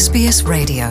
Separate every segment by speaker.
Speaker 1: SBS Radio.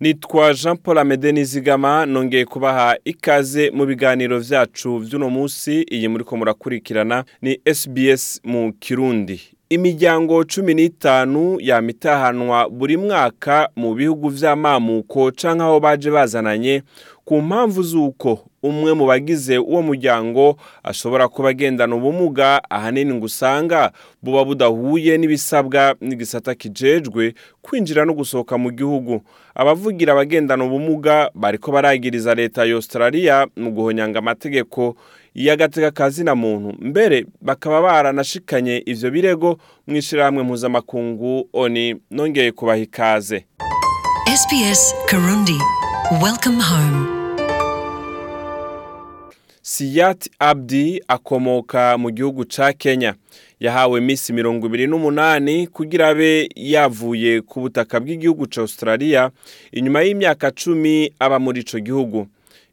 Speaker 2: Nitwa jean paul amede nizigama nongeye kubaha ikaze mu biganiro vyacu vy'uno musi iyi muriko murakurikirana ni sbs mu kirundi. Imiryango cumi n'itanu yamitahanwa buri mwaka mu bihugu vy'amamuko canke aho baje bazananye ku mpamvu z'uko umwe mu bagize uwo muryango ashobora kuba agendana ubumuga ahanini ngo usanga buba budahuye n'ibisabwa n'igisata kijejwe kwinjira no gusohoka mu gihugu. Abavugira abagendana ubumuga bariko baragiriza leta ya australia mu guhonyanga amategeko y'agatekakazina muntu mbere bakaba baranashikanye ivyo birego mu ishirahamwe mpuzamakungu oni nongeye kubaha ikaze.
Speaker 1: SBS Kirundi Welcome home.
Speaker 2: Siyat Abdi akomoka mu gihugu ca Kenya. Yahawe misi mirongo ibiri n'umunani kugira abe yavuye ku butaka bw'igihugu ca Australia. Inyuma y'imyaka cumi aba muri ico gihugu.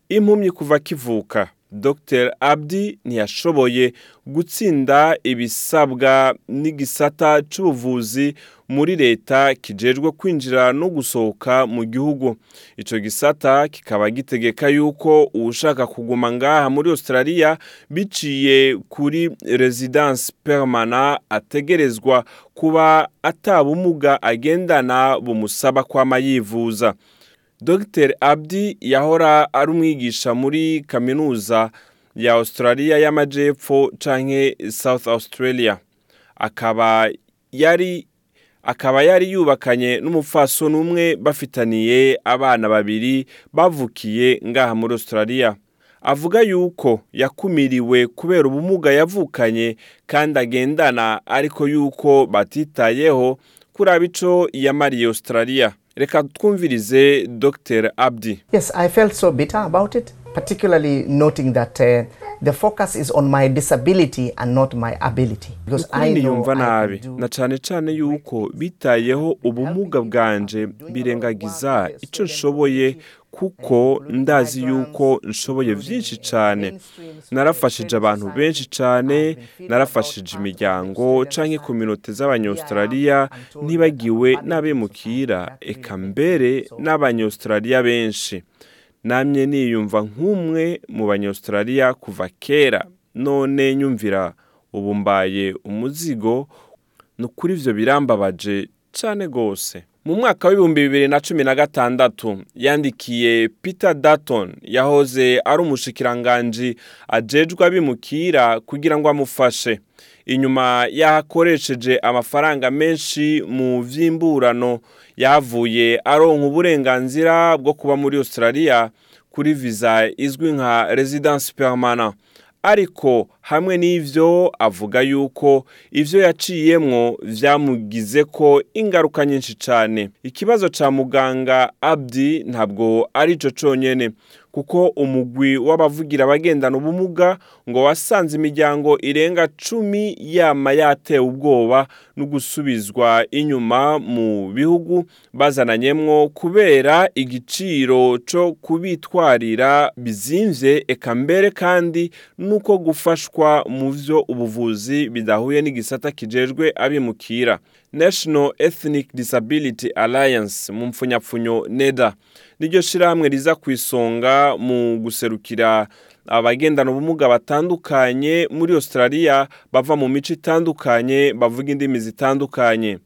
Speaker 2: Impumyi kuva kivuka. Dr. Abdi ntiyashoboye gutsinda ibisabwa n'igisata c'ubuvuzi muri leta kijejwe kwinjira no gusohoka mu gihugu. Ico gisata kikaba gitegeka yuko uwushaka kuguma ngaha muri Australia biciye kuri residence permanent ategerezwa kuba atabumuga agendana bumusaba kwama yivuza. Dr. Abdi yahora ari umwigisha muri kaminuza ya Australia y'amajepfo canke South Australia. Akaba yari akaba yari yubakanye n'umupfasoni umwe bafitaniye abana babiri bavukiye ngaha muri Australia. Avuga yuko yakumiriwe kubera ubumuga yavukanye kandi agendana ariko yuko batitayeho kuraba ico yamariye Australia. Reka twumvirize Dr Abdi.
Speaker 3: Yes, I felt so bitter about it, particularly noting that uh, the focus is on my disability and not my ability. Because I
Speaker 2: niyumva nabi na cane cane yuko bitayeho ubumuga bwanje birengagiza ico nshoboye kuko ndazi yuko nshoboye vyinshi cane narafashije abantu benshi cane narafashije imiryango canke kominote z'abanyaustraliya ntibagiwe n'abimukira eka mbere n'abanyaustraliya benshi namye niyumva nk'umwe mu banyaustraliya kuva kera. None nyumvira ubu mbaye umuzigo ni ukuri ivyo birambabaje cane gose mu mwaka w'ibihumbi bibiri na cumi na gatandatu yandikiye peter dutton yahoze ari umushikiranganji ajejwe abimukira kugira ngo amufashe. Inyuma yahakoresheje amafaranga menshi mu vy'imburano yavuye aronka uburenganzira bwo kuba muri australia kuri viza izwi nka residence permanent. Ariko hamwe n'ivyo avuga yuko ivyo yaciyemwo vyamugize ko ingaruka nyinshi cane. Ikibazo ca muganga abdi ntabwo ari co conyene kuko umugwi w'abavugira abagendana ubumuga ngo wasanze imiryango irenga cumi yama yatewe ubwoba no gusubizwa inyuma mu bihugu bazananyemwo kubera igiciro co kubitwarira bizimvye eka mbere kandi nuko gufashwa mu vyo ubuvuzi bidahuye n'igisata kijejwe abimukira. National Ethnic Disability Alliance mu mpfunyapfunyo NEDA. Niryo shirahamwe riza ku isonga mu guserukira abagendana ubumuga batandukanye muri Australia bava mu mico itandukanye bavuga indimi zitandukanye.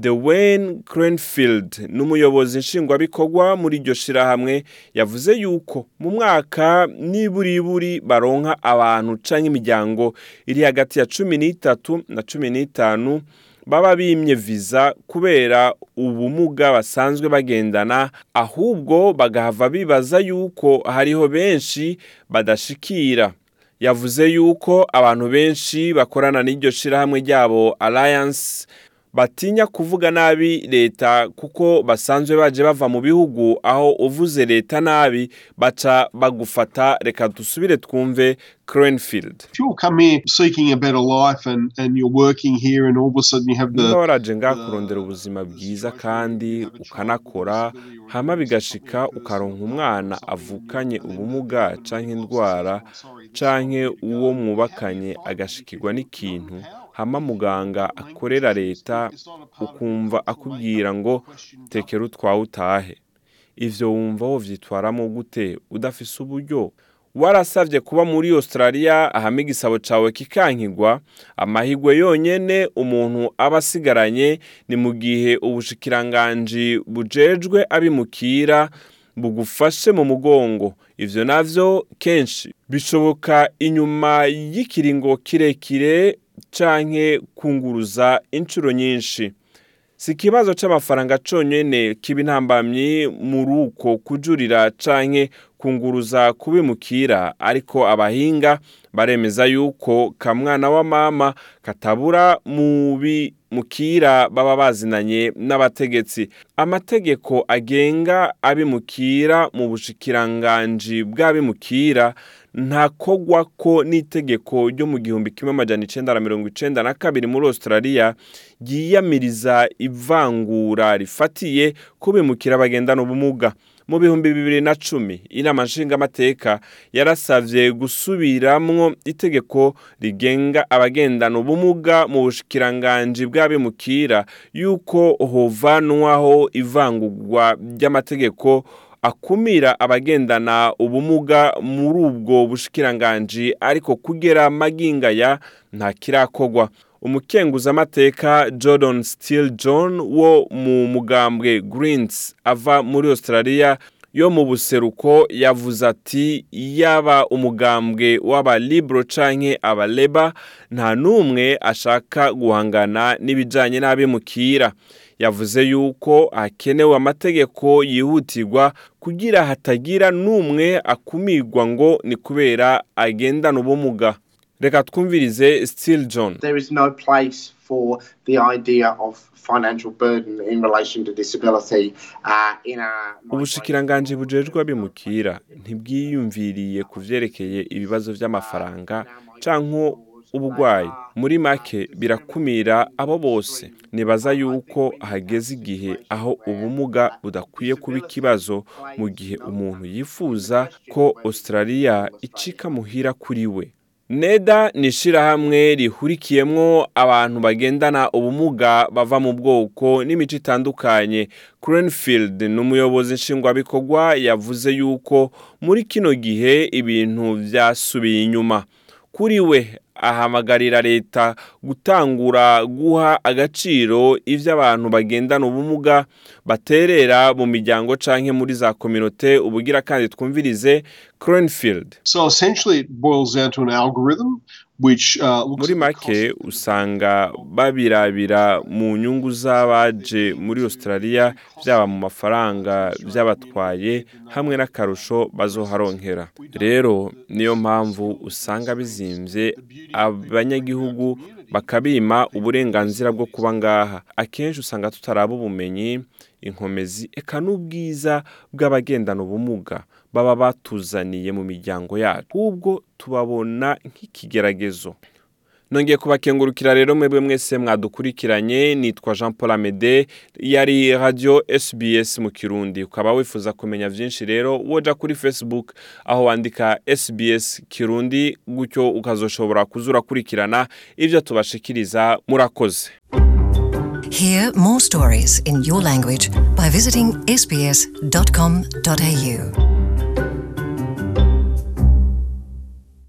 Speaker 2: The Wayne Cranfield n'umuyobozi nshingwabikorwa muri iryo shirahamwe yavuze yuko mu mwaka niburiburi baronka abantu canke imiryango iri hagati ya cumi n'itatu na cumi n'itanu baba bimye viza kubera ubumuga basanzwe bagendana ahubwo bagahava bibaza yuko hariho benshi badashikira. Yavuze yuko abantu benshi bakorana n'iryo shirahamwe ryabo Alliance batinya kuvuga nabi leta kuko basanzwe baje bava mu bihugu aho uvuze leta nabi baca bagufata reka dusubire twumve Cranfield. Niba waraje ngaha kurondera ubuzima bwiza kandi ukanakora hama bigashika ukaronka umwana avukanye ubumuga canke indwara canke uwo mwubakanye agashikirwa n'ikintu? Hama muganga akorera leta ukumva akubwira ngo tekera utwawe utahe. Ivyo wumva wovyitwaramo gute? Udafise uburyo? Warasavye kuba muri australia ahama igisabo cawe kikankigwa. Amahigwe yonyene umuntu aba asigaranye ni mu gihe ubushikiranganji bujejwe abimukira bugufashe mu mugongo. Ivyo navyo kenshi bishoboka inyuma y'ikiringo kirekire canke kunguruza inshuro nyinshi. Si ikibazo c'amafaranga conyene kiba intambamyi muri uko kujurira canke kunguruza kubimukira. Ariko abahinga baremeza yuko kamwana wa mama katabura mu bimukira baba bazinanye n'abategetsi. Amategeko agenga abimukira mu bushikiranganji bw'abimukira ntakogwa ko n'itegeko ryo mu gihumbi kimwe amajana icenda na mirongo icenda na kabiri muri australia ryiyamiriza ivangura rifatiye ku bimukira bagendana ubumuga. Mu bihumbi bibiri na cumi inama nshingamateka yarasavye gusubiramwo itegeko rigenga abagendana ubumuga mu bushikiranganji bw'abimukira yuko hovanwaho ivangurwa ry'amategeko akumira abagendana ubumuga muri ubwo bushikiranganji ariko kugera magingaya nta kirakogwa umukenguzamateka jordan still john wo mu mugambwe greens ava muri australia yo mu buseruko yavuze ati yaba umugambwe w'abalibro canke abaleba nta n'umwe ashaka guhangana n'ibijanye n'abimukira. Yavuze yuko hakenewe amategeko yihutirwa kugira hatagira n'umwe akumirwa ngo ni kubera agendana ubumuga. Reka twumvirize still john.
Speaker 4: There is no place for the idea of financial burden in relation to disability uh, in a
Speaker 2: ubushikiranganji bujejwe abimukira ntibwiyumviriye ku vyerekeye ibibazo vy'amafaranga canke ubugwayi. Muri make birakumira abo bose. Nibaza yuko hageze igihe aho ubumuga budakwiye kuba ikibazo mu gihe umuntu yifuza ko australia icika muhira kuri we. Neda ni ishirahamwe rihurikiyemwo abantu bagendana ubumuga bava mu bwoko n'imico itandukanye. Cranfield ni umuyobozi nshingwabikorwa yavuze yuko muri kino gihe ibintu vyasubiye inyuma. Kuri we ahamagarira leta gutangura guha agaciro ivyo abantu bagendana ubumuga baterera mu miryango canke muri za kominote ubugira kandi twumvirize
Speaker 5: which uh,
Speaker 2: muri make usanga babirabira mu nyungu z'abaje muri australia byaba mu mafaranga by'abatwaye hamwe n'akarusho bazoharonkera. Rero niyo mpamvu usanga bizimbye abanyagihugu bakabima uburenganzira bwo kuba ngaha. Akenshi usanga tutaraba ubumenyi inkomezi eka n'ubwiza bw'abagendana ubumuga baba batuzaniye mu miryango yacu. Ahubwo tubabona nk'ikigeragezo. Nongeye kubakengurukira rero mwebwe mwese mwadukurikiranye nitwa jean paul amede yari radio sbs mu kirundi ukaba wifuza kumenya byinshi rero woja kuri facebook aho wandika sbs kirundi gutyo ukazoshobora kuza urakurikirana ibyo tubashikiriza murakoze
Speaker 1: Hear more stories in your language by visiting sbs.com.au.